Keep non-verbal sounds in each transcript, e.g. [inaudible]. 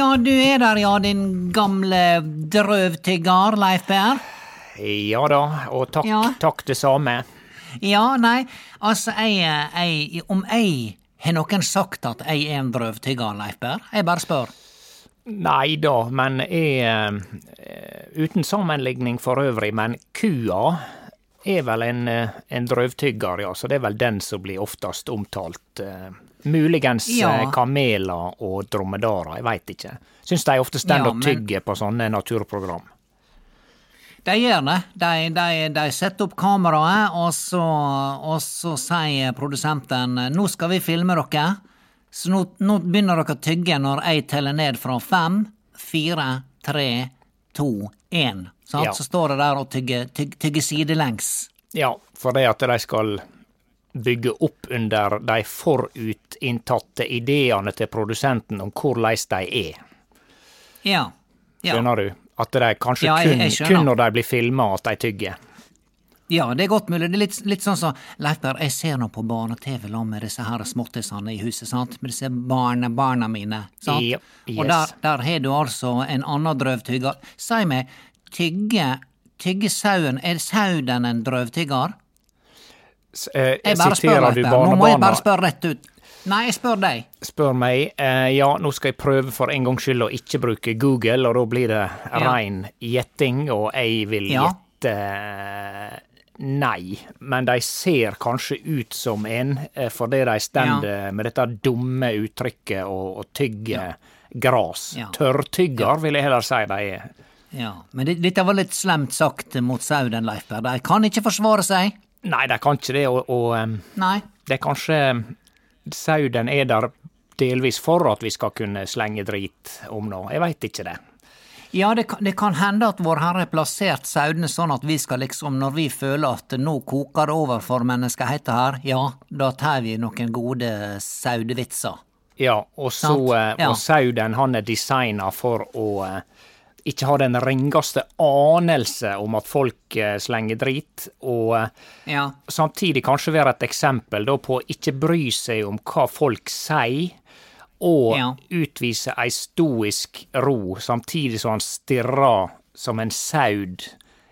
Ja, du er der, ja, din gamle drøvtygger, Leif Berr. Ja da, og takk, Ja. takk det samme. Ja, nei, altså, jeg, jeg Om jeg har noen sagt at jeg er en drøvtygger, Leif Berr? Jeg bare spør. Nei da, men jeg eh, Uten sammenligning for øvrig, men kua er vel en, eh, en drøvtygger, ja. Så det er vel den som blir oftest omtalt. Muligens Ja. eh, kameler og dromedarer, jeg veit ikke. Syns de ofte står Ja, og tygger på sånne naturprogram. De gjør det. De, de, de setter opp kameraet, og så, og så sier produsenten nå skal vi filme dere. Så nå, nå begynner dere å tygge når jeg teller ned fra fem, fire, tre, to, én. Ja. Så står det der og tygger, tyg, tygger sidelengs. Ja, for det at de skal bygge opp under de forutinntatte ideene til produsenten om hvordan de er. Ja. ja. Skjønner du? At det er kanskje Ja, jeg- jeg kun når de blir filma at de tygger. Ja, det er godt mulig. Det er litt, litt sånn som Leifberg, jeg ser nå på barne-TV med disse her småttisene i huset, sant? Med disse barna, barna mine, sant? Ja, Og yes. der, der har du altså en annen drøvtygger. Si meg, tygge, tygge sauen, er sauen en drøvtygger? Eh, Jeg bare spør, Leifberg. Nå må jeg bare spørre rett ut. Nei, jeg spør deg. Spør meg. Eh, ja, nå skal jeg prøve for en gangs skyld å ikke bruke Google, og da blir det rein gjetting, og jeg vil Ja. gjette nei. Men de ser kanskje ut som en, eh, fordi de står med dette dumme uttrykket og, og tygger gras. Ja. Tørrtygger, vil jeg heller si de er. Ja, men dette var litt slemt sagt mot sauen, Leifberg. De kan ikke forsvare seg. Nei, de kan ikke det, og, og det er kanskje Sauden er der delvis for at vi skal kunne slenge drit om noe. Jeg veit ikke det. Ja, det kan, det kan hende at Vår Herre har plassert sauene sånn at vi skal liksom, når vi føler at nå koker det over for menneskeheten her, ja, da tar vi noen gode saudevitser. Ja, og så eh, ja. Og sauden han er designa for å eh, ikke har den ringeste anelse om at folk eh, slenger drit, og eh, Ja, samtidig kanskje være et eksempel da på å ikke bry seg om hva folk sier, og Ja. utvise ei stoisk ro, samtidig som han stirrer som en saud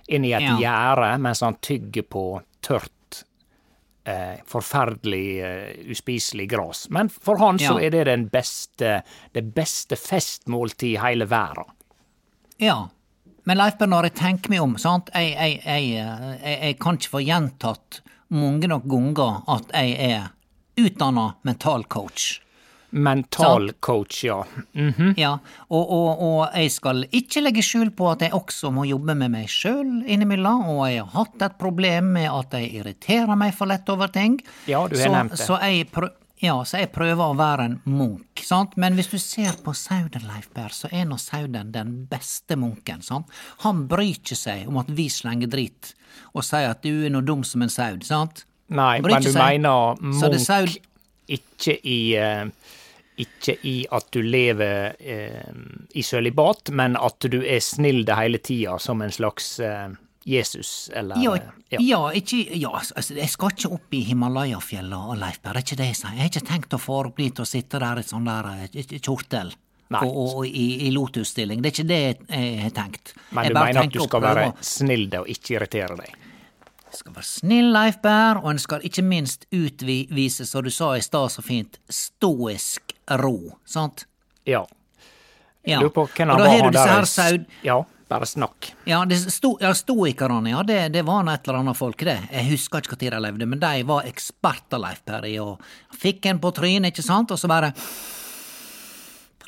inn i et Ja. gjerde mens han tygger på tørt, eh, forferdelig eh, uspiselig gras. Men for han så er det den beste, det beste festmåltid i hele verden. Ja. Men Leifberg, når jeg tenker meg om, sant, jeg, jeg, jeg, eh, jeg, jeg kan ikke få gjentatt mange nok ganger at jeg er utdanna mentalcoach. Mentalcoach, ja. Mhm. Ja, og, og, og jeg skal ikke legge skjul på at jeg også må jobbe med meg sjøl innimellom, og jeg har hatt et problem med at jeg irriterer meg for lett over ting. Ja, du har så, nevnt det. Så jeg, prø ja, så jeg prøver å være en munk, sant. Men hvis du ser på Sauden, Leif Berr, så er nå Sauden den beste munken, sant. Han bryr ikke seg om at vi slenger drit og sier at du er noe dum som en saud, sant. Nei, men du seg. mener munk det munk ikke i uh, ikke i at du lever uh, i sølibat, men at du er snill det hele tida, som en slags eh, Jesus, eller Ja, ja. ja. ikke Ja, altså, jeg skal ikke opp i Himalaya-fjella Leif Berr, det er ikke det jeg sier. Jeg har ikke tenkt å få opp å sitte der i sånn der eh, kjortel. Nei. Og, og, og i, i lotusstilling. Det er ikke det jeg har tenkt. Men du mener at du skal være snill og ikke irritere deg? skal være snill, Leif Berr, og en skal ikke minst utvise, som du sa i stad så fint, stoisk ro, sant? Ja. Ja. Lurer på hvem han var han der. Ja, bare snakk. Ja, det sto, ja stoikerne, ja, det, det var nå et eller annet folk, det. Jeg husker ikke når de levde, men de var eksperter, Leif Perry, og Fikk en på trynet, ikke sant, og så bare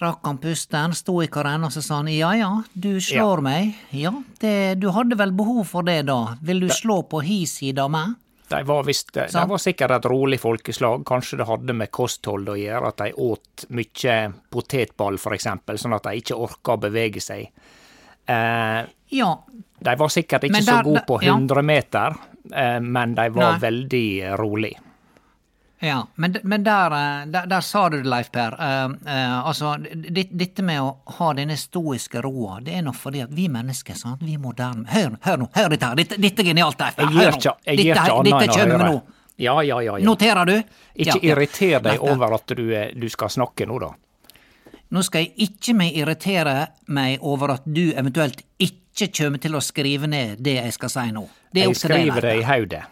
trakk han pusten, stoikeren, og så sa han ja ja, du slår meg, ja, det, du hadde vel behov for det da, vil du slå på hi side av meg? De var, visst, de var sikkert et rolig folkeslag. Kanskje det hadde med kosthold å gjøre, at de åt mye potetball, for eksempel, sånn at de ikke orka å bevege seg. Eh, Ja, de var sikkert ikke der, så gode på ja. 100 meter, eh, men de var Nei. veldig rolig. Ja, men, men der, eh, der, der sa du det, Leif Per. Eh, eh, altså, dette med å ha denne stoiske roa, det er nok fordi at vi mennesker, sant, vi er moderne Hør, hør nå, hør dette her, dette, dette er genialt, Leif Per. Hør nå. Dette Dette kommer nå. Ja, ja, ja. ja. Noterer du? Ikke Ja, irriter deg over at du, er- du skal snakke nå, da. Nå skal jeg ikke meg irritere meg over at du eventuelt ikke kommer til å skrive ned det jeg skal si nå. Det Jeg skriver det i hodet.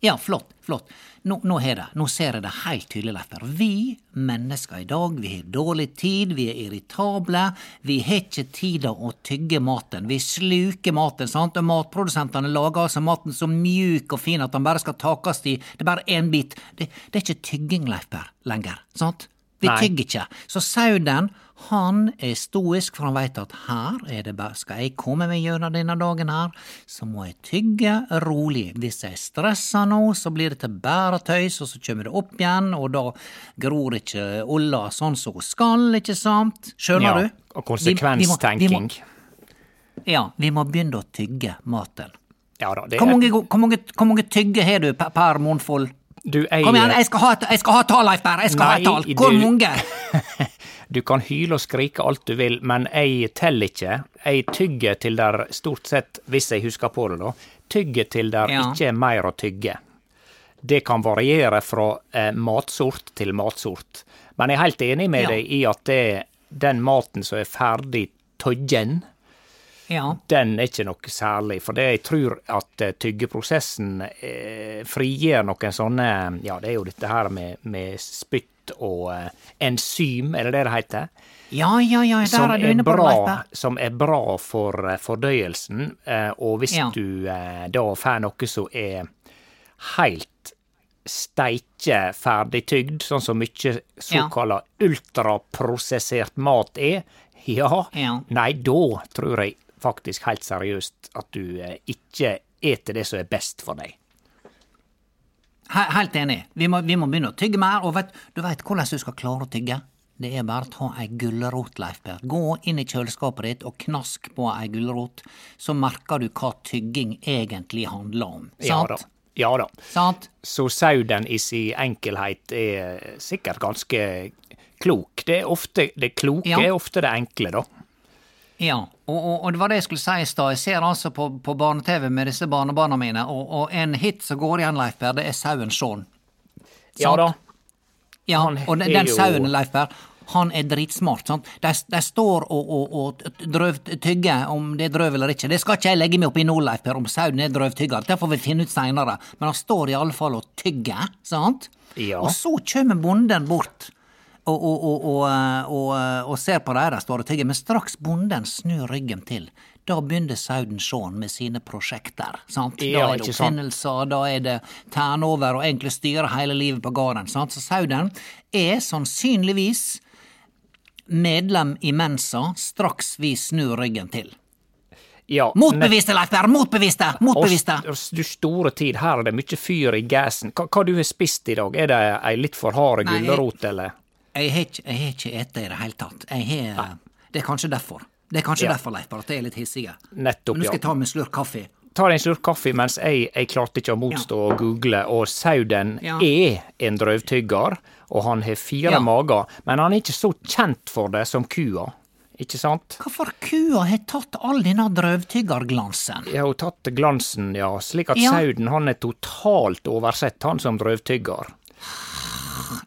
Ja, flott, flott. Nå, nå det. Nå ser jeg det helt tydelig, Leif Vi mennesker i dag, vi har dårlig tid, vi er irritable, vi har ikke tid til å tygge maten. Vi sluker maten, sant, og matprodusentene lager altså maten så mjuk og fin at den bare skal takast i Det er bare én bit. Det, det er ikke tygging, Leif lenger, sant? Vi tygger ikke. Så sauden, han er stoisk, for han veit at her er det bare Skal jeg komme meg gjennom denne dagen her, så må jeg tygge rolig. Hvis jeg stresser nå, så blir det til bare tøys, og så kommer det opp igjen, og da gror ikke olla sånn som hun skal, ikke sant? Skjønner Ja, du? og konsekvenstenking. Ja, vi må begynne å tygge maten. Ja da, det Hvor mange, hvor mange, hvor mange tygge har du per, per munnfull? Du, eier Kom igjen, jeg skal ha jeg skal ha tall, Leif Berr! Jeg skal ha et tall! Hvor du- mange? [laughs] Du kan hyle og skrike alt du vil, men jeg teller ikke. Jeg tygger til der stort sett, hvis jeg husker på det, da, tygger til der Ja. ikke er mer å tygge. Det kan variere fra eh, matsort til matsort. Men jeg er helt enig med Ja. deg i at det, den maten som er ferdig tøggen, Ja. den er ikke noe særlig. For det jeg tror at eh, tyggeprosessen eh, frigjør noen sånne Ja, det er jo dette her med, med spytt og eh, enzym, er det det det heter? Ja, ja, ja, der som er du inne på bra, det som er bra for eh, fordøyelsen. eh, Og hvis Ja. du eh, da får noe som er helt steike ferdigtygd, sånn som mye såkalla ultraprosessert mat er, ja, Ja. nei, da tror jeg faktisk helt seriøst at du eh, ikke eter det som er best for deg. Helt enig. Vi må, vi må begynne å tygge mer. Og vet, du veit hvordan du skal klare å tygge? Det er bare å ta ei gulrot, Leif Per. Gå inn i kjøleskapet ditt og knask på ei gulrot, så merker du hva tygging egentlig handler om. Ja da. Sant? Ja da. Sant? Så sauden i si enkelhet er sikkert ganske klok. Det er ofte det kloke Ja. er ofte det enkle, da. Ja, og, og, og det var det jeg skulle si i stad. Jeg ser altså på, på barne-TV med disse barnebarna mine, og, og en hit som går igjen, Leif Berr, det er sauen Shaun. Ja da. Ja, og den, den sauen, Leif Berr, han er dritsmart. sant? De, de står og, og, og drøvtygger om det er drøv eller ikke. Det skal ikke jeg legge meg opp i nå, Leif Per, om sauen er drøvtygger. Det får vi finne ut seinere. Men han står i alle fall og tygger, sant? Ja. Og så kommer bonden bort og, og, og, og, eh, og ser på deres der står og men straks bonden snur ryggen til, da begynner sauen Shaun med sine prosjekter. sant? Da er det oppfinnelser, da er det turnover og egentlig styre hele livet på gården. sant? Så sauden er sannsynligvis medlem i Mensa straks vi snur ryggen til. Ja, Motbeviste, Leif Berr! Motbeviste! Motbeviste! Oss, du store tid, her er det mye fyr i gassen. Hva, hva du har spist i dag? Er det ei litt for hard gulrot, eller? Jeg har ikke, jeg har ikke ete i det hele tatt. Har, det er kanskje derfor. Det er kanskje Ja. derfor, Leif, at jeg er litt hissig. Nettopp, Nå skal jeg ta meg en slurk kaffe. tar en slurk kaffe mens jeg, jeg klarte ikke å motstå å google, og sauden Ja. er en drøvtygger, og han har fire Ja. mager, men han er ikke så kjent for det som kua, ikke sant? Hvorfor kua har tatt all denne drøvtyggerglansen? Har jo tatt glansen, ja, slik at Ja. sauden han er totalt oversett, han som drøvtygger.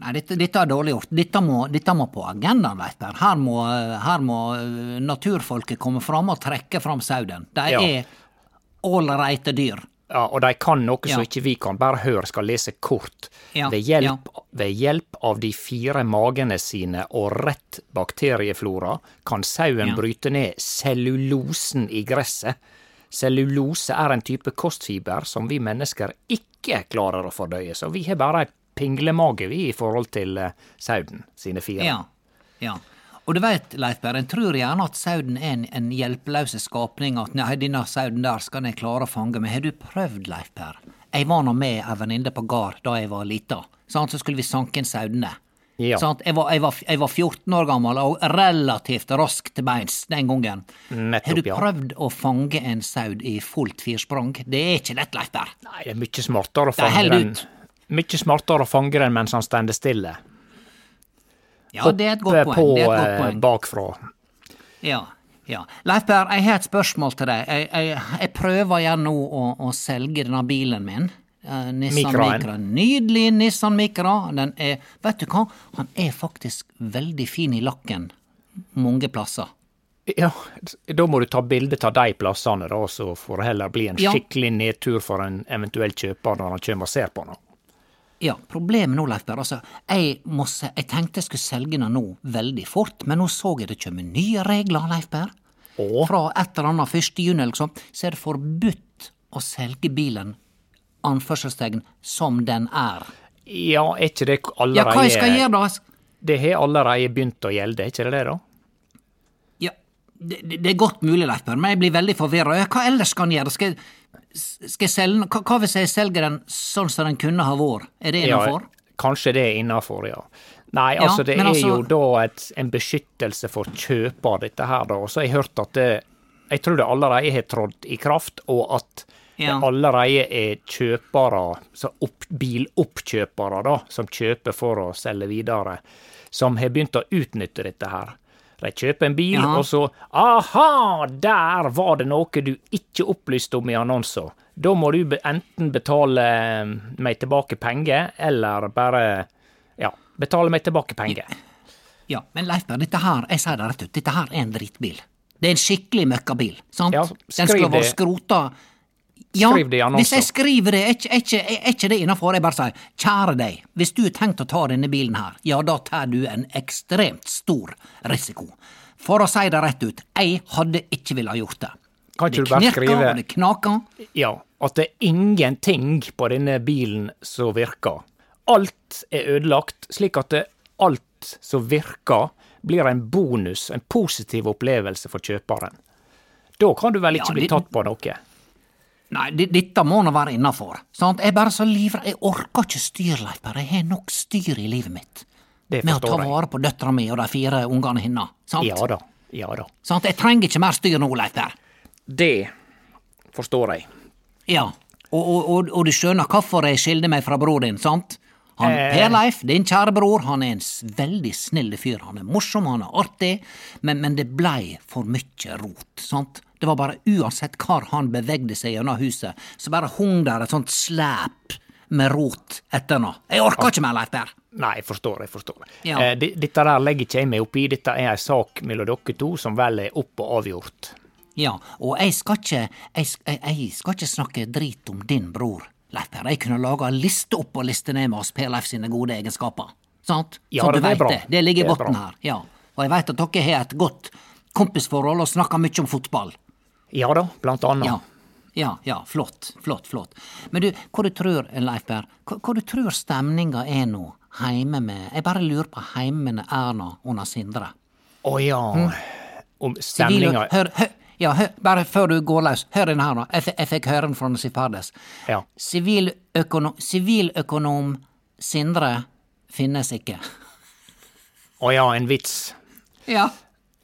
Nei, dette, dette er dårlig gjort. Dette må, dette må på agendaen, veit Berr. Her må, her må eh, naturfolket komme fram og trekke fram sauden. De Ja. er ålreite dyr. Ja, og de kan noe Ja. som ikke vi kan, bare hør, skal lese kort. Ja, Ved, hjelp, ved hjelp av de fire magene sine og rett bakterieflora kan sauen bryte ned cellulosen i gresset. Cellulose er en type kostfiber som vi mennesker ikke klarer å fordøye, så vi har bare ei pinglemage vi i forhold til eh, sauden sine fire. Ja. ja. Og du veit, Leif Berr, en tror gjerne at sauden er en, en hjelpeløse skapning, at nei, denne sauden der skal en klare å fange, men har du prøvd, Leif Berr? Jeg var nå med ei venninne på gard da jeg var lita, sånn, så skulle vi sanke inn sauene. Ja. Sånn, Jeg, var, jeg, var, jeg var 14 år gammel og relativt rask til beins den gangen. Nettopp, har du ja. prøvd å fange en saud i fullt firsprang? Det er ikke lett, Leif Berr. Nei, det er mye smartere å fange den ut. Mye smartere å fange den mens han stender stille. Ja, det er et godt Hoppe poeng. på Det er et godt eh, poeng. bakfra. Ja, ja. Leif Berr, jeg har et spørsmål til deg. Jeg, jeg, jeg prøver igjen nå å, å selge denne bilen min. Eh, Nissan Micra. Nydelig Nissan Micra. Den er, vet du hva, han er faktisk veldig fin i lakken mange plasser. Ja, da må du ta bilde av de plassene, da, så får det heller bli en skikkelig nedtur for en eventuell kjøper når han kommer og ser på noe. Ja, problemet nå, Leif Berr, altså, jeg, må jeg tenkte jeg skulle selge den nå veldig fort, men nå så jeg det kommer nye regler, Leif Berr. Fra et eller annet 1. juni eller sånn, så er det forbudt å selge bilen, anførselstegn, som den er. ja, er ikke det Ja, allerede hva jeg skal gjøre da? Det har allerede begynt å gjelde, er ikke det det, da? Ja, det, det er godt mulig, Leif Berr, men jeg blir veldig forvirra. Ja, hva ellers skal en gjøre? Skal, jeg- skal jeg selge? Hva, hvis jeg selger den sånn som den kunne ha vært? Er det innafor? kanskje det er innafor, ja. Nei, Ja, altså det er altså- jo da et, en beskyttelse for kjøper, dette her, da. Og så har jeg hørt at det Jeg tror det allerede har trådt i kraft, og at Ja. det allerede er kjøpere, så opp, biloppkjøpere, da, som kjøper for å selge videre, som har begynt å utnytte dette her. De kjøper en bil, Ja. og så Aha, der var det noe du ikke opplyste om i annonser. Da må du enten betale eh, meg tilbake penger, eller bare Ja, betale meg tilbake penger. Ja, men Leif Berr, dette her, jeg sier det rett ut, dette her er en drittbil. Det er en skikkelig møkkabil, sant? Ja, den skulle vært skrota. Ja, Skriv det i annonsen. hvis jeg skriver det, er ikke, det innafor? Jeg bare sier, kjære deg, hvis du har tenkt å ta denne bilen her, ja, da tar du en ekstremt stor risiko. For å si det rett ut, jeg hadde ikke villet gjort det. Kan ikke det du bare knirker, skrive- det knaker. Ja, at det er ingenting på denne bilen som virker. Alt er ødelagt, slik at alt som virker, blir en bonus, en positiv opplevelse for kjøperen. Da kan du vel ikke Ja, bli tatt på noe? Nei, dette må nå være innafor. Jeg er bare så livredd. Jeg orker ikke styr, Leif Berr. Jeg har nok styr i livet mitt. Det Med å ta vare på døtra mi og de fire ungene hennes. Sant? Ja da, ja da. Sant? Jeg trenger ikke mer styr nå, Leif Berr. Det forstår jeg. Ja. Og, og, og, og du skjønner hvorfor jeg skilde meg fra bror din, sant? Han, Eh. Per Leif, din kjære bror, han er en veldig snill fyr. Han er morsom, han er artig, men, men det blei for mye rot, sant? Det var bare uansett hvor han bevegde seg gjennom huset, så bare hung der et sånt slep med rot etter nå. Jeg orker ikke mer, Leif Per. Nei, jeg forstår, jeg forstår. Ja. Eh, dette der legger ikke jeg meg opp i. Dette er ei sak mellom dere to som vel er opp og avgjort. Ja, og jeg skal ikke, jeg, jeg, skal ikke snakke drit om din bror, Leif Per. Jeg kunne laga liste opp og liste ned med oss Per Leif sine gode egenskaper. Sant? Ja, så det du vet det. Det ligger i bunnen her. Ja. Og jeg veit at dere har et godt kompisforhold og snakker mye om fotball. Ja da, blant annet. Ja. Ja, ja, flott, flott, flott. Men du, hva du tror, Leif Berr, hva, hva du tror stemninga er nå heime med Jeg bare lurer på heime med Erna under Sindre. Å ja. Om Sivil- stemninga Hør, hør, ja, hør, bare før du går løs, hør den her nå. Jeg, jeg fikk høre den fra Sifardes. Ja. Siviløkonom, siviløkonom Sindre finnes ikke. Å ja, en vits. Ja.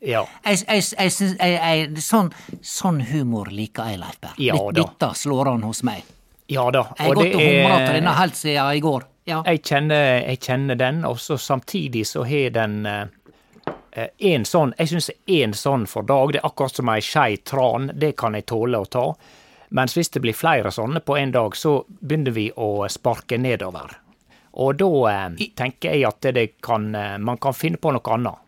Ja. Jeg, jeg, jeg, syns- jeg, sånn, sånn humor liker jeg, Leif Berr. Ja Dette- slår an hos meg. Ja da. Jeg har gått og humra til denne helt siden i går. Ja. Kjenner, jeg kjenner den, og så samtidig så har den eh, eh, en sånn Jeg syns én sånn for dag, det er akkurat som ei skei tran, det kan jeg tåle å ta. Mens hvis det blir flere sånne på en dag, så begynner vi å sparke nedover. Og da eh, tenker jeg at det kan, eh, man kan finne på noe annet.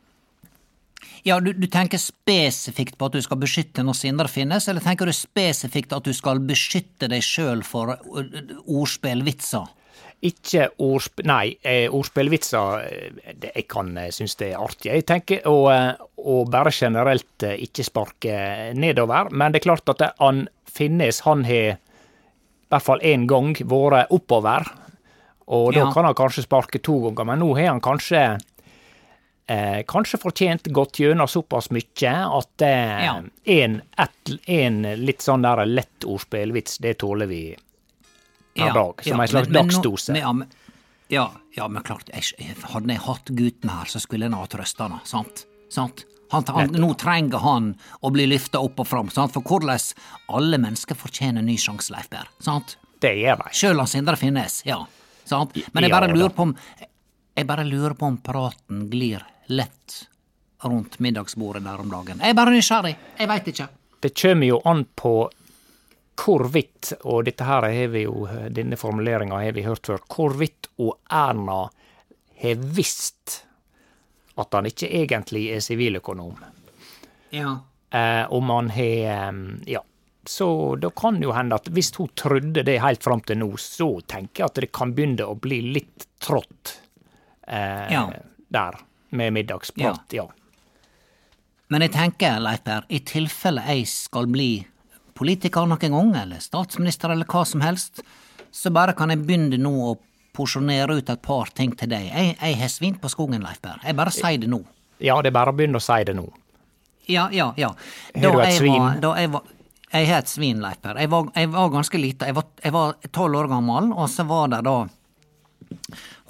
Ja, du, du tenker spesifikt på at du skal beskytte når Sindre finnes, eller tenker du spesifikt at du skal beskytte deg sjøl for ø, ordspillvitser? Ikke ordspill... Nei, eh, ordspillvitser eh, Jeg kan eh, synes det er artig. Jeg tenker Og, og, bare generelt ikke sparke nedover. Men det er klart at han Finnes, han har i hvert fall én gang vært oppover. Og da Ja. kan han kanskje sparke to ganger, men nå har han kanskje eh, Kanskje fortjent gått gjennom såpass mye at eh, Ja. en, et, en litt sånn der lett ordspillvits, det tåler vi per dag. Som en slags men- dagsdose. men- Ja, ja, ja, men klart, jeg, hadde jeg hatt gutten her, så skulle jeg ha trøsta han, sant? sant? Han, han, nå trenger han å bli løfta opp og fram, sant? for hvordan alle mennesker fortjener ny sjanse, Leif Berr. sant? Det gjør de. Sjøl om Sindre finnes, ja. Sant? Men jeg bare lurer på om Jeg bare lurer på om praten glir lett rundt middagsbordet der om dagen. Jeg er bare nysgjerrig. Jeg veit ikke. Det kommer jo an på hvorvidt, og dette her har vi jo, denne formuleringa har vi hørt før, hvorvidt og Erna har visst at han ikke egentlig er siviløkonom. Ja. Eh, om han har Ja. Så da kan det jo hende at hvis hun trodde det helt fram til nå, så tenker jeg at det kan begynne å bli litt trått eh, Ja. der, med middagsprat, ja. Men jeg tenker, Leif Per, i tilfelle jeg skal bli politiker noen gang, eller statsminister eller hva som helst, så bare kan jeg begynne nå å porsjonere ut et par ting til deg. Jeg, jeg har svin på skogen, Leif Per. Jeg bare sier det nå. Ja, det er bare å begynne å si det nå. Ja, ja, ja. Har du et svin? Var, da jeg var jeg har et svin, Leif Per. Jeg var, jeg var ganske lite. Jeg var tolv år gammel, og så var det da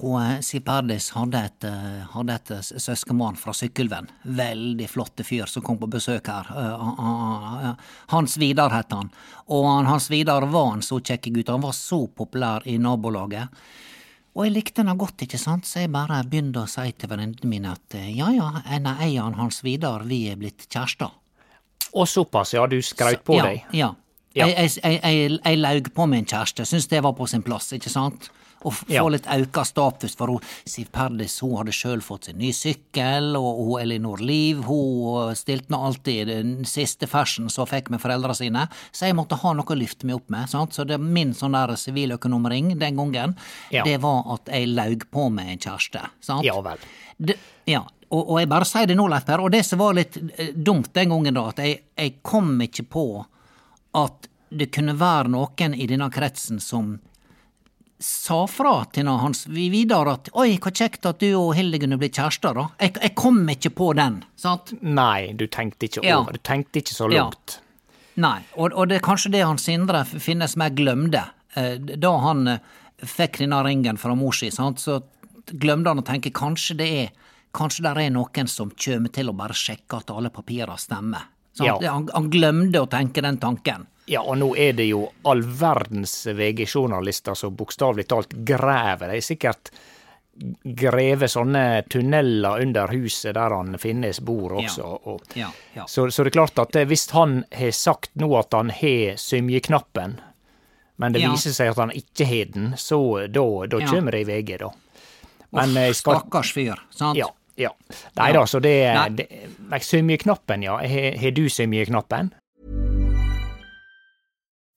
hun, eh, Siv Perdis hadde et, eh, hadde et eh, søskenbarn fra Sykkylven. Veldig flotte fyr som kom på besøk her. Han- han- han- Hans Vidar het han. Og Hans Vidar var en så kjekk gutt. Han var så populær i nabolaget. Og jeg likte henne godt, ikke sant, så jeg bare begynte å si til venninnene mine at ja ja, en av eierne Hans Vidar, vi er blitt kjærester. Og såpass, ja. Du skraut på ja, deg. Ja. Ja. Jeg, jeg, jeg, jeg, laug på min kjæreste, syntes det var på sin plass, ikke sant? F- få Ja. litt auka status, for hun, Siv Perdis hun hadde sjøl fått seg ny sykkel, og hun Elinor Liv hun stilte nå alltid den siste fersen som hun fikk med foreldra sine, så jeg måtte ha noe å lyfte meg opp med. sant? Så det min sånn der siviløkonomring den gangen, Ja. det var at jeg laug på med en kjæreste. sant? Ja vel. Det, ja, og, og jeg bare sier det nå, Leif Per, og det som var litt eh, dumt den gangen, da, at jeg, jeg kom ikke på at det kunne være noen i denne kretsen som sa fra til Hans Vidar at oi, hva kjekt at du og Hilde kunne bli kjærester, da. Jeg, jeg kom ikke på den, sant? Nei, du tenkte ikke Ja. over. Du tenkte ikke så Ja. langt. Nei, og, og det er kanskje det han Sindre finnes med glemte. Eh, Da han eh, fikk denne ringen fra mor si, sant, så glemte han å tenke kanskje det er Kanskje det er noen som kommer til å bare sjekke at alle papirer stemmer. Sant? Ja. Han, han glemte å tenke den tanken. Ja, og nå er det jo all verdens VG-journalister som bokstavelig talt graver. De har sikkert grevet sånne tunneler under huset der han Finnes bor også. Ja. Og, Ja, ja. Så, så det er klart at eh, hvis han har sagt nå at han har symjeknappen, men det viser seg at han ikke har den, så da, da kommer det i VG, da. Men Uff, skal Stakkars fyr, sant? Ja. ja. Nei da, så det, Nei. det Symjeknappen, ja. Har du symjeknappen?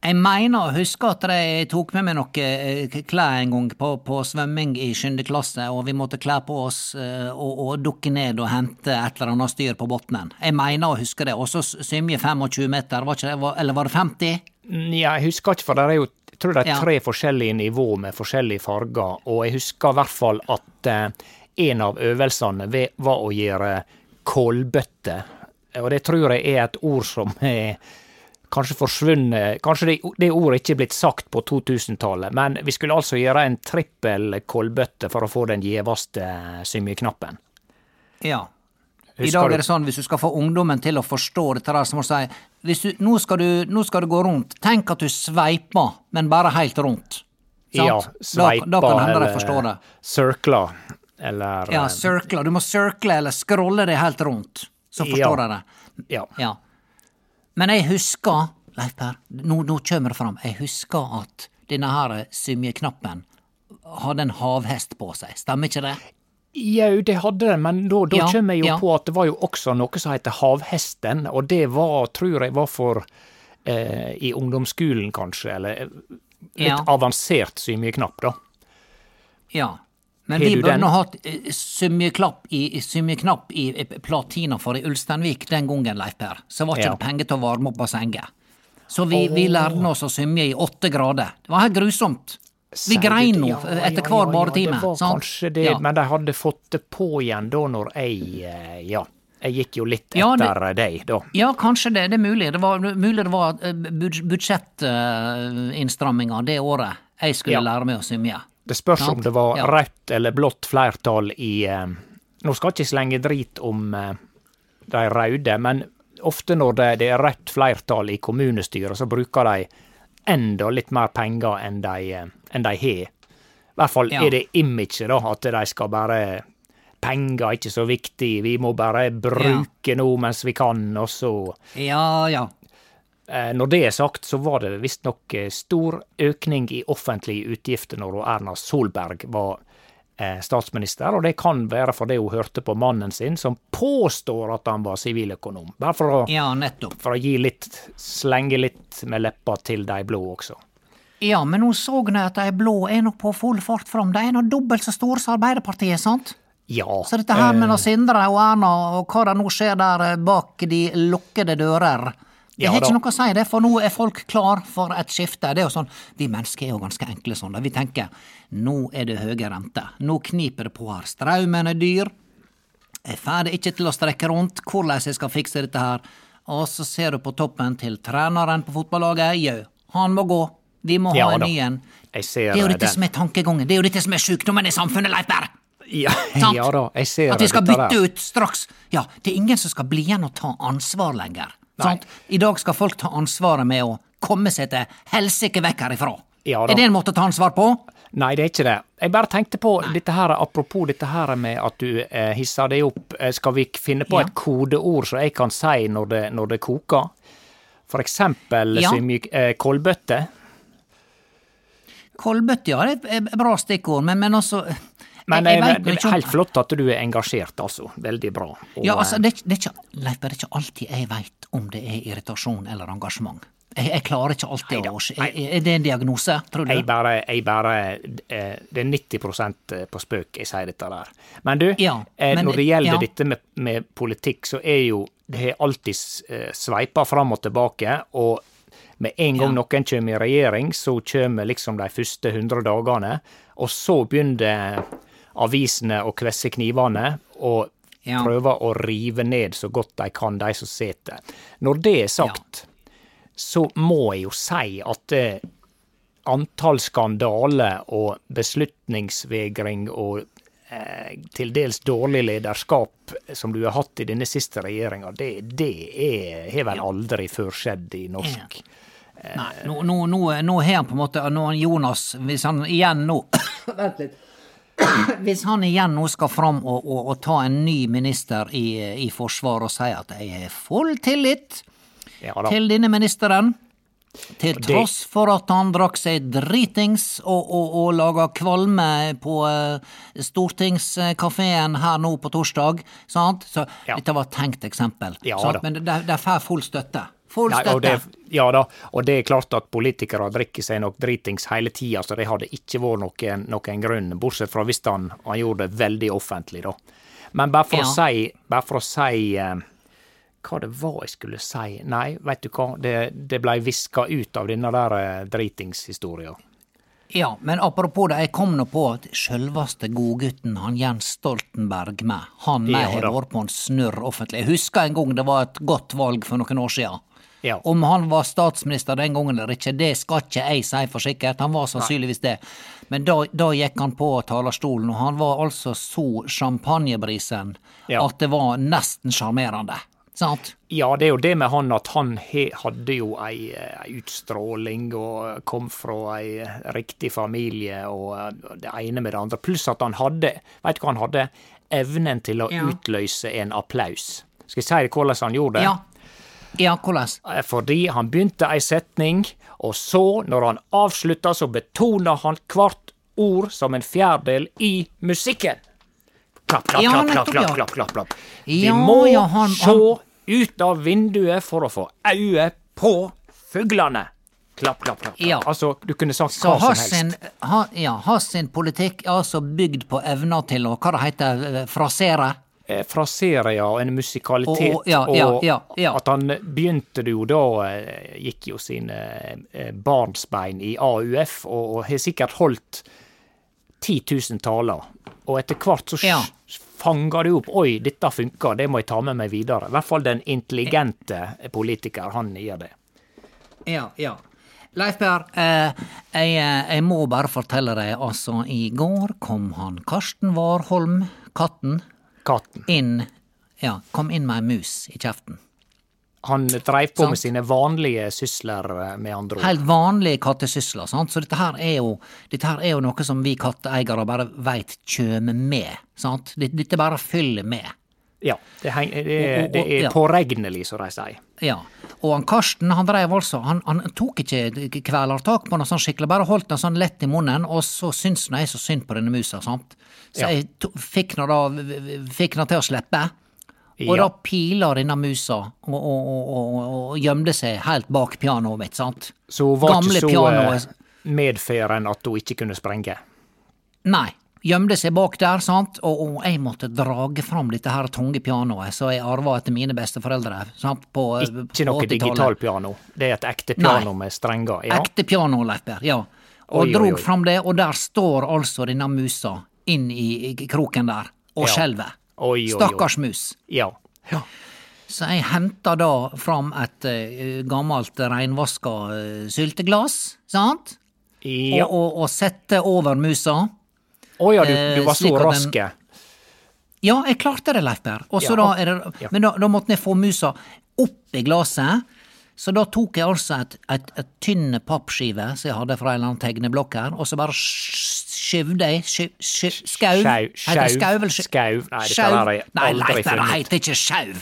Jeg mener å huske at jeg tok med meg noe eh, klær en gang på, på svømming i sjuende klasse, og vi måtte kle på oss eh, og, og dukke ned og hente et eller annet styr på bunnen. Jeg mener å huske det. Og så svømme 25 meter, var det, eller var det 50? Mm, Ja, jeg husker ikke, for det er jo jeg tror det er Ja. tre forskjellige nivå med forskjellige farger, og jeg husker i hvert fall at eh, en av øvelsene var å gjøre kålbøtte. Og det tror jeg er et ord som er kanskje forsvunnet Kanskje det, det ordet ikke er blitt sagt på 2000-tallet, men vi skulle altså gjøre en trippel kolbøtte for å få den gjeveste symjeknappen. Ja. I Husker dag er det sånn, hvis du skal få ungdommen til å forstå dette der, så må du si hvis du, nå, skal du, nå skal du gå rundt, tenk at du sveiper, men bare helt rundt. Sant? Ja, sveipa da kan de eller circla, eller Ja, eh. Du må circle eller scrolle det helt rundt, så forstår Ja. de det. Ja. Ja. Men jeg husker, Leif Per, nå, nå kommer det fram, jeg husker at denne her symjeknappen hadde en havhest på seg, stemmer ikke det? Jau, det hadde den, men da, da Ja, kommer jeg jo ja. på at det var jo også noe som heter Havhesten, og det var, tror jeg var for eh, i ungdomsskolen, kanskje, eller eh, litt Ja. avansert symjeknapp, da. Ja. Men vi burde nå hatt eh, symjeknapp i, symjeknapp i eh, platina for i Ulsteinvik den gangen, Leif Per. Så var ikke Ja. det penger til å varme opp bassenget. Så vi, vi lærte oss å symje i åtte grader. Det var helt grusomt. Vi grein nå etter ja, hver ja, badetime. Ja, det var sant? kanskje det, Ja. men de hadde fått det på igjen da når jeg eh, Ja, jeg gikk jo litt Ja, etter deg, da. Ja, kanskje det. Det er mulig. Det var mulig det var budsjettinnstramminga det året jeg skulle Ja. lære meg å svømme. Det spørs om det var Ja. rødt eller blått flertall i eh, Nå skal jeg ikke slenge drit om eh, de røde, men ofte når det, det er rødt flertall i kommunestyret, så bruker de enda litt mer penger enn de, eh, enn de har. I hvert fall Ja. er det imaget, da, at de skal bare Penger er ikke så viktig, vi må bare bruke nå mens vi kan, og så Ja, ja. Eh, Når det er sagt, så var det visstnok eh, stor økning i offentlige utgifter når Erna Solberg var eh, statsminister, og det kan være fordi hun hørte på mannen sin, som påstår at han var siviløkonom. Bare for å, Ja, for å litt, slenge litt med leppa til de blå også. Ja, men nå så jeg at de blå er nok på full fart fram. De er nå dobbelt så store som Arbeiderpartiet, sant? Ja. Så dette her med Sindre og Erna og hva det nå skjer der bak de lukkede dører Det Ja har ikke noe å si, det, for nå er folk klar for et skifte. Det er jo sånn, Vi mennesker er jo ganske enkle sånn. da. Vi tenker nå er det høye renter. Nå kniper det på her. Straumen er dyr. Jeg får det ikke til å strekke rundt. Hvordan jeg skal fikse dette her? Og så ser du på toppen til treneren på fotballaget. Jau, han må gå. Vi må Ja ha en ny en. Det er jo dette den. som er tankegangen. Det er jo dette som er sjukdommen i samfunnet, Leif Berr! Ja, ja da, jeg ser At vi skal bytte der. ut straks. Ja, det er ingen som skal bli igjen og ta ansvar lenger. Sant? I dag skal folk ta ansvaret med å komme seg til helsike vekk herifra. Ja er det en måte å ta ansvar på? Nei, det er ikke det. Jeg bare tenkte på dette her, apropos dette her med at du eh, hisser deg opp. Eh, skal vi finne på Ja. et kodeord som jeg kan si når det, når det koker? For eksempel Ja. eh, kålbøtte. Kolbøtte, ja, det er et bra stikkord, men, men altså Men jeg, jeg eh, det er helt flott at du er engasjert, altså. Veldig bra. Og, Ja, altså, eh, det, ikke- det er ikke, Leif, det er ikke alltid jeg veit om det er irritasjon eller engasjement. Jeg, jeg klarer ikke alltid å er, det en diagnose, tror du? jeg bare, jeg bare eh, Det er 90% på spøk jeg sier dette der. Men du, Ja, eh, men- når det gjelder ja. dette med, med politikk, så er jo Det har alltid eh, sveipa fram og tilbake, og med en gang Ja. noen kommer i regjering, så kommer liksom de første 100 dagene, og så begynner avisene og kvesse knivene og Ja. prøve å rive ned så godt de kan, de som sitter. Når det er sagt, så må jeg jo si at eh, antall skandaler og beslutningsvegring og eh, til dels dårlig lederskap som du har hatt i denne siste regjeringa, det, det har vel aldri før skjedd i norsk Nei, nå, nå, nå, nå han på en måte nå Jonas, hvis han igjen nå [coughs] Vent litt. [clears throat] Hvis han igjen nå skal fram og, og, og ta en ny minister i, i Forsvaret og si at jeg har full tillit Ja til denne ministeren, til tross for at han drakk seg dritings og, og, og laga kvalme på uh, stortingskafeen her nå på torsdag, sant? Så Ja. dette var et tenkt eksempel. Ja? Men det får full støtte. Full Nei, og det, ja da, og det er klart at politikere drikker seg nok dritings hele tida, så det hadde ikke vært noen, noen grunn, bortsett fra hvis han, han gjorde det veldig offentlig, da. Men bare for å si, bare for å si eh, hva det var jeg skulle si Nei, veit du hva, det, det blei viska ut av denne der eh, dritingshistoria. Ja, men apropos det, jeg kom nå på at sjølvaste godgutten, han Jens Stoltenberg med, han med har vært på en snurr offentlig. Jeg husker en gang det var et godt valg for noen år siden. Ja. Om han var statsminister den gangen eller ikke, det skal ikke jeg si for sikkert, han var sannsynligvis det. Men da, da gikk han på talerstolen, og han var altså så champagnebrisen Ja. at det var nesten sjarmerende. Sant? Ja, det er jo det med han at han he, hadde jo ei, ei utstråling og kom fra ei riktig familie og det ene med det andre. Pluss at han hadde, veit du hva han hadde? Evnen til å Ja. utløse en applaus. Skal jeg si hvordan han gjorde det? Ja. Ja, hvordan? Eh, Fordi han begynte ei setning, og så, når han avslutta, så betona han hvert ord som en fjerdedel i musikken. Klapp, klapp, Ja, klapp, klapp, klapp, klapp, klapp, klapp. Vi Ja, må ja, han- se han- ut av vinduet for å få øye på fuglene. Klapp, klapp, klapp. klapp. Ja. Altså, du kunne sagt Så hva som helst. sin, ha, ja, Hans sin politikk er altså bygd på evner til å, hva det heter, eh, frasere? Eh, frasere, ja, og en musikalitet. Og- ja, ja, ja, at han begynte jo da, eh, gikk jo sine eh, barnsbein i AUF, og, og har sikkert holdt 10 000 taler. Og etter hvert så Ja. fanger du opp Oi, dette funker, det må jeg ta med meg videre. I hvert fall den intelligente politiker, han gjør det. Ja, ja. Leif Per, eh, jeg, jeg må bare fortelle deg, altså, i går kom han Karsten Warholm, katten, Katten. inn, ja, kom inn med ei mus i kjeften. Han dreiv på Sant. med sine vanlige sysler, eh, med andre ord. Helt vanlige kattesysler, sant, så dette her er jo, her er jo noe som vi katteeiere bare veit kjem med, sant. Dette bare fyller med. Ja, det, heng, det, er- og- det er ja. påregnelig, som de sier. Ja, og han Karsten han drev altså, han, han tok ikke kvelertak på noe sånn skikkelig, bare holdt den sånn lett i munnen, og så syns nå jeg så synd på denne musa, sant. Så Ja. jeg to, fikk nå da, fikk nå til å slippe. Og Ja. da pila denne musa og, og, gjemte seg helt bak pianoet mitt, sant. Så hun var Gamle ikke så pianoet. eh, medferen at hun ikke kunne sprenge. Nei. Gjemte seg bak der, sant, og, og jeg måtte drage fram dette her tunge pianoet som jeg arva etter mine besteforeldre. Sant, på, Ikke noe 80-tallet. digitalpiano. Det er et ekte Nei. piano med strenger. Ja. Ekte piano, Leif Berr, ja. Og Oi, drog oi. fram det, og der står altså denne musa inn i, kroken der, og Ja. skjelver. Stakkars mus. Ja. ja. Så jeg henta da fram et uh, gammelt reinvaska uh, sylteglass, sant? Ja. Og, og, og sette over musa. Å ja, du, eh, du var så rask. Ja, jeg klarte det, Leif Per. Ja. da det, Ja. Men da, da måtte jeg få musa opp i glasset. Så da tok jeg altså et, et, et tynne pappskive som jeg hadde fra en eller annen tegneblokk her, og så bare sk- skyvde jeg Skau? Skau, skau, sky- Nei, Leif det heter ikke skjau.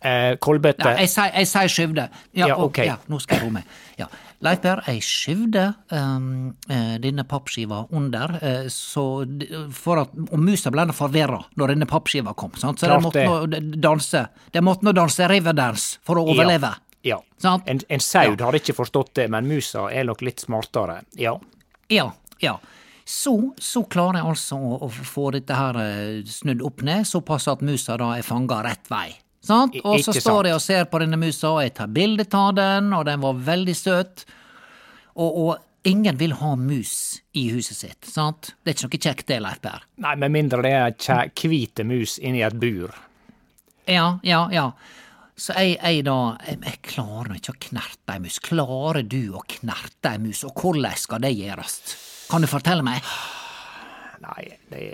Eh, Kolbøtte. Nei, jeg sier- skyvde. Ja, Ja, ok. ja, nå skal jeg roe meg. Ja. Leif Per, jeg skyvde um, eh, denne pappskiva under, eh, så at, og musa ble forvirra når denne pappskiva kom, sant? så de måtte nå danse De måtte nå danse riverdance for å overleve. Ja. Sant? En, en sau hadde ikke forstått det, men musa er nok litt smartere. Ja. Ja, ja. Så, så klarer jeg altså å, å få dette her eh, snudd opp ned, såpass at musa da er fanga rett vei. Sant? Og så står jeg og ser på denne musa, og jeg tar bilde av den, og den var veldig søt. Og, og ingen vil ha mus i huset sitt, sant? Det er ikke noe kjekt det, Leif Per. Nei, med mindre det er hvite mus inni et bur. Ja, ja, ja. Så jeg, jeg da, jeg, jeg klarer ikke å knerte ei mus. Klarer du å knerte ei mus, og hvordan skal det gjøres? Kan du fortelle meg? Nei, det,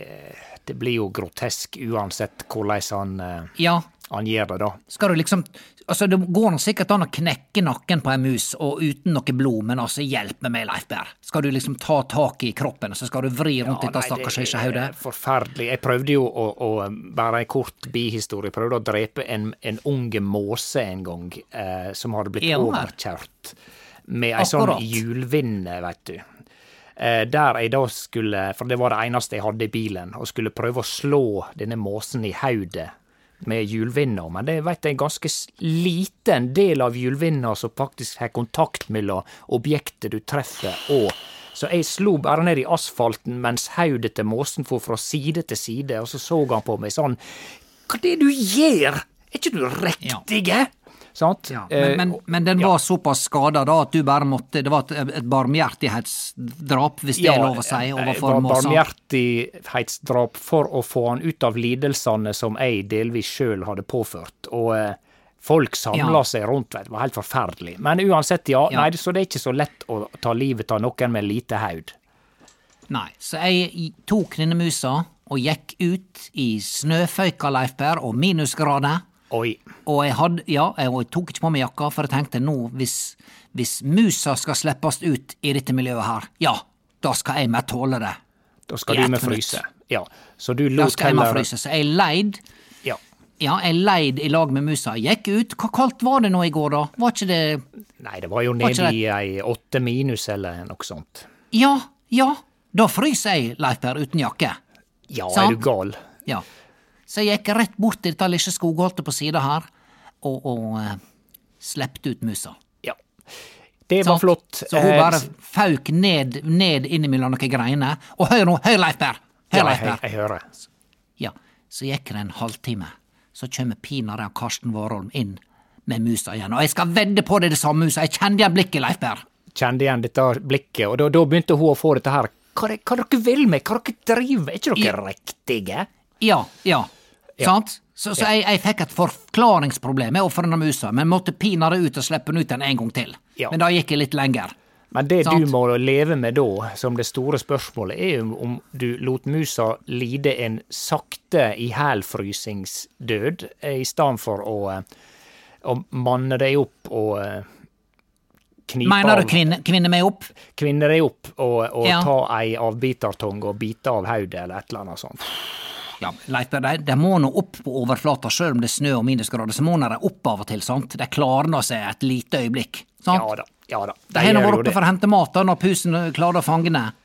det blir jo grotesk uansett hvordan han, uh... Ja, han gjør det, da. skal du liksom Altså, det går nå sikkert an å knekke nakken på ei mus, og uten noe blod, men altså, hjelp meg med, Leif Berr. Skal du liksom ta tak i kroppen, og så skal du vri rundt dette nei, stakkars det er Forferdelig. Jeg prøvde jo å, å bare en kort bihistorie, prøvde å drepe en, en unge måse en gang, eh, som hadde blitt Ja overkjørt med ei sånn hjulvinne, veit du. Eh, der jeg da skulle, for det var det eneste jeg hadde i bilen, og skulle prøve å slå denne måsen i hodet med hjulvinna, men det vet jeg er en ganske liten del av hjulvinna som faktisk har kontakt mellom objektet du treffer og så jeg slo bare ned i asfalten mens hodet til måsen for fra side til side, og så så han på meg sånn Hva er det du gjør? Er ikke du riktige? Sant? Ja, Eh, men, men, men den var såpass skada da at du bare måtte Det var et, et barmhjertighetsdrap, hvis det er lov å si, overfor måsa. barmhjertighetsdrap for å få han ut av lidelsene som jeg delvis sjøl hadde påført. Og eh, folk samla Ja. seg rundt, vet. Det var helt forferdelig. Men uansett, ja. Ja. Nei, så det er ikke så lett å ta livet av noen med lite haud. Nei, så jeg tok denne musa og gikk ut i snøføyka, Leif Per, og minusgrader. Oi. Og jeg hadde, ja, jeg tok ikke på meg jakka, for jeg tenkte nå, hvis, hvis musa skal slippes ut i dette miljøet her, ja, da skal jeg med tåle det. Da skal du med fryse. Ja. Så du Da skal jeg med fryse. Så jeg leid, Ja. ja, jeg leid i lag med musa. Gikk ut. Hva kaldt var det nå i går, da? Var ikke det Nei, det var jo nede i ei åtte minus eller noe sånt. Ja, ja, da fryser jeg, Leif Per, uten jakke. Ja, Sant? er du gal? Ja. Så jeg gikk rett bort til dette lille skogholtet på sida her, og, og uh, slepte ut musa. Ja. Det var Sant? flott. Så hun Eh, bare fauk ned, ned innimellom noen greiner. Og hør nå, hør Leif Per! Hør Ja, Leif jeg, Per! jeg hører. Ja, så gikk det en halvtime. Så kjem pinadø Karsten Warholm inn med musa igjen. Og jeg skal vedde på det er det samme musa, jeg kjente igjen blikket, Leif Per. Kjente igjen dette blikket, og da, da begynte hun å få dette her. Hva, hva dere vil med? Hva dere driver? Er ikke dere riktige? Ja, ja. Ja. Sant? Så, så jeg, jeg fikk et forklaringsproblem med ofrene av musa, men måtte pinadø ut og slippe den ut en, en gang til. Ja. Men da gikk jeg litt lenger. Men det Sant. du må leve med da, som det store spørsmålet, er jo om du lot musa lide en sakte ihjelfrysingsdød, eh, i stedet for å, eh, å manne deg opp og eh, knipe Mener du kvinne, kvinne meg opp? kvinne deg opp og, og Ja. ta ei avbitertong og bite av hodet eller et eller annet sånt. Ja, Leif de, de må nå opp på overflata sjøl om det er snø og minusgrader, så må de opp av og til, sant? De klarer nå seg et lite øyeblikk, sant? Ja da. Ja da. De har nå vært oppe det. for å hente mat da, når pusen klarer å fange ned.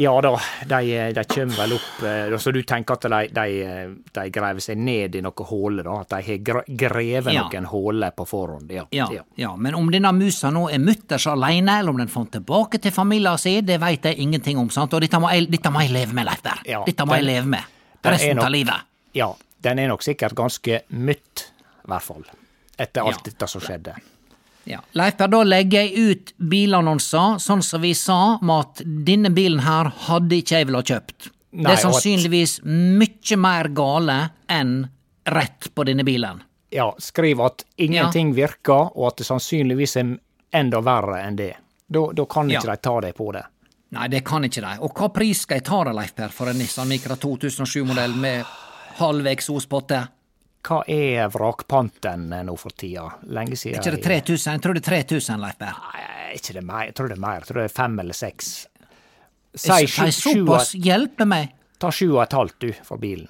Ja da, de, de kommer vel opp eh, Så du tenker at de, de, de graver seg ned i noen huller, da? At de har grevet Ja. noen huller på forhånd? Ja. Ja, ja, men om denne musa nå er mutters alene, eller om den fant tilbake til familien sin, det vet jeg ingenting om, sant? Og dette må jeg, dette må jeg leve med, Leif. Ja, dette må jeg leve med. Resten av livet. Ja, den er nok sikkert ganske mytt i hvert fall. Etter alt Ja. dette som skjedde. Ja. Leif Per, da legger jeg ut bilannonser, sånn som vi sa, med at denne bilen her hadde ikke jeg villet kjøpt. Nei, det er sannsynligvis at- mye mer gale enn rett på denne bilen. Ja, skriv at ingenting virker, og at det sannsynligvis er enda verre enn det. Da, da kan ikke Ja. de ta deg på det. Nei, det kan ikke de. Og hva pris skal jeg ta da, Leif Per, for en Nissan Micra 2007-modell med halv eksospotte? Hva er vrakpanten nå for tida? Lenge siden Er ikke det 3000? Jeg tror det er 3000, Leif Per. Nei, ikke det mer? Jeg tror det er mer. Jeg tror det er fem eller seks. Si Såpass hjelpe meg. ta sju og et halvt, du, for bilen.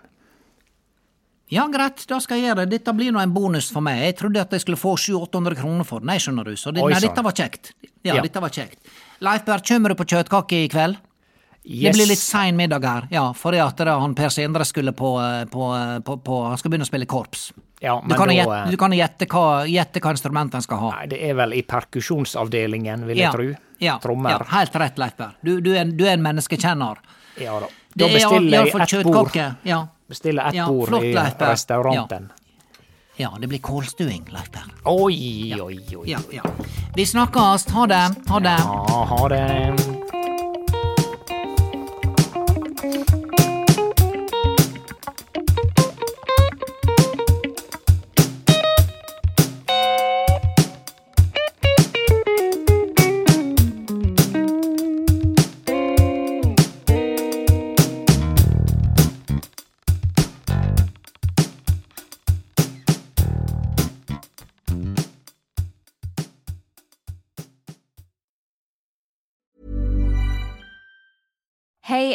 Ja, greit, da skal jeg gjøre det. Dette blir nå en bonus for meg. Jeg trodde at jeg skulle få 700-800 kroner for den, skjønner du. Så det, nei, dette var kjekt. Ja, Ja. dette var kjekt. Leif kjem du på kjøttkake i kveld? Det blir litt sein middag her, ja, fordi at det, han Per Sindre skulle på, eh, på, eh, på, på Han skal begynne å spille korps. Ja, Du kan da, gjette, eh, du kan jo gjette hva, gjette hva instrument han skal ha. Nei, det er vel i perkusjonsavdelingen, vil jeg ja, tro. ja, Trommer. ja, helt rett, Leifberg. Du, du, er, du er en menneskekjenner. Ja da. Da er bestiller jeg ett bord. Ja. Bestiller ett bord i restauranten. Ja, det blir kålstuing, Leif Per. Oi, oi, oi. Ja, ja. Vi snakkes. Ha det. Ha det. Ja, ha det.